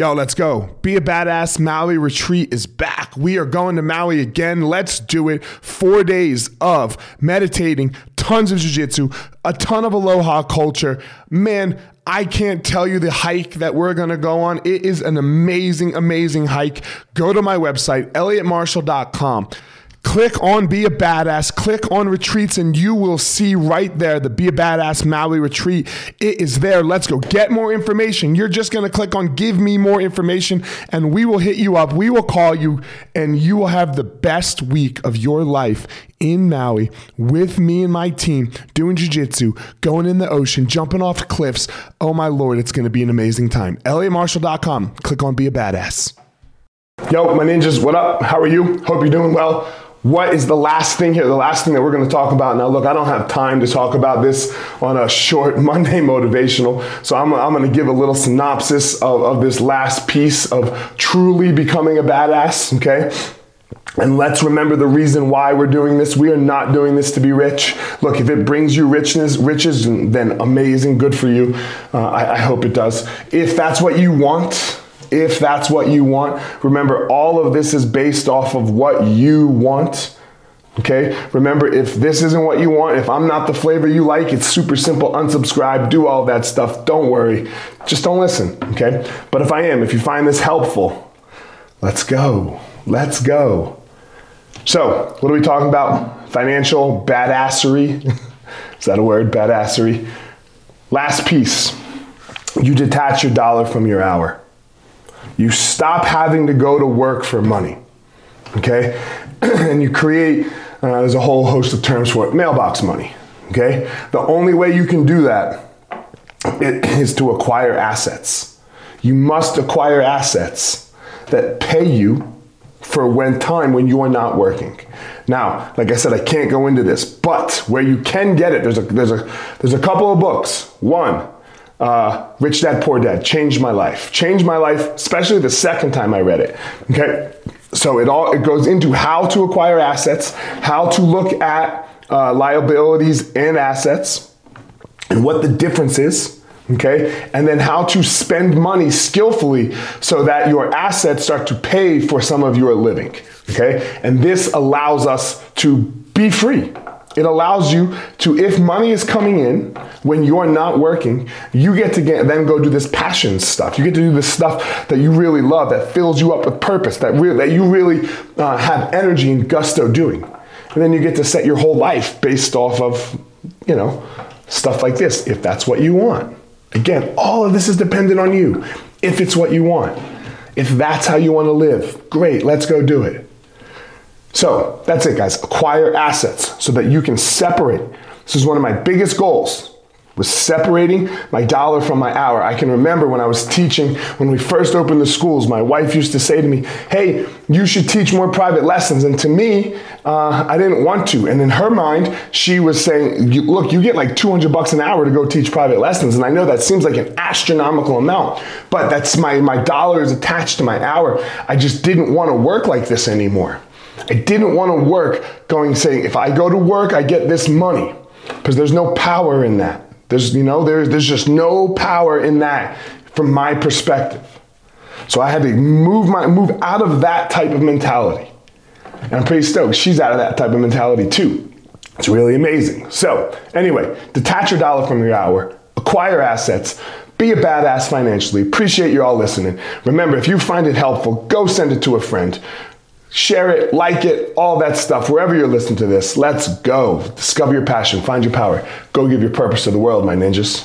Yo, let's go. Be a Badass Maui retreat is back. We are going to Maui again. Let's do it. Four days of meditating, tons of jujitsu, a ton of aloha culture. Man, I can't tell you the hike that we're going to go on. It is an amazing, amazing hike. Go to my website, elliottmarshall.com. Click on Be a Badass, click on retreats, and you will see right there the Be a Badass Maui retreat. It is there. Let's go. Get more information. You're just going to click on Give Me More Information, and we will hit you up. We will call you, and you will have the best week of your life in Maui with me and my team doing jujitsu, going in the ocean, jumping off cliffs. Oh my Lord, it's going to be an amazing time. elliottmarshall.com. Click on Be a Badass. Yo, my ninjas, what up? How are you? Hope you're doing well what is the last thing here? The last thing that we're going to talk about. Now, look, I don't have time to talk about this on a short Monday motivational. So I'm, I'm going to give a little synopsis of, of this last piece of truly becoming a badass, okay? And let's remember the reason why we're doing this. We are not doing this to be rich. Look, if it brings you richness, riches, then amazing, good for you. Uh, I, I hope it does. If that's what you want, if that's what you want. Remember, all of this is based off of what you want. Okay? Remember, if this isn't what you want, if I'm not the flavor you like, it's super simple. Unsubscribe, do all that stuff. Don't worry. Just don't listen. Okay? But if I am, if you find this helpful, let's go. Let's go. So, what are we talking about? Financial badassery. is that a word? Badassery. Last piece. You detach your dollar from your hour. You stop having to go to work for money. Okay? and you create, uh, there's a whole host of terms for it, mailbox money. Okay? The only way you can do that is to acquire assets. You must acquire assets that pay you for when time when you are not working. Now, like I said, I can't go into this, but where you can get it, there's a there's a there's a couple of books. One, uh, Rich Dad Poor Dad changed my life. Changed my life, especially the second time I read it. Okay, so it all it goes into how to acquire assets, how to look at uh, liabilities and assets, and what the difference is. Okay, and then how to spend money skillfully so that your assets start to pay for some of your living. Okay, and this allows us to be free it allows you to, if money is coming in when you're not working, you get to get, then go do this passion stuff. You get to do this stuff that you really love, that fills you up with purpose, that, re- that you really uh, have energy and gusto doing. And then you get to set your whole life based off of, you know, stuff like this, if that's what you want. Again, all of this is dependent on you. If it's what you want, if that's how you want to live, great, let's go do it. So that's it, guys. Acquire assets so that you can separate. This is one of my biggest goals was separating my dollar from my hour. I can remember when I was teaching, when we first opened the schools, my wife used to say to me, Hey, you should teach more private lessons. And to me, uh, I didn't want to. And in her mind, she was saying, Look, you get like 200 bucks an hour to go teach private lessons. And I know that seems like an astronomical amount, but that's my, my dollar is attached to my hour. I just didn't want to work like this anymore. I didn't want to work going saying, if I go to work, I get this money. Because there's no power in that. There's, you know, there's, there's just no power in that from my perspective. So I had to move my move out of that type of mentality. And I'm pretty stoked. She's out of that type of mentality too. It's really amazing. So, anyway, detach your dollar from your hour, acquire assets, be a badass financially. Appreciate you all listening. Remember, if you find it helpful, go send it to a friend. Share it, like it, all that stuff, wherever you're listening to this. Let's go. Discover your passion, find your power. Go give your purpose to the world, my ninjas.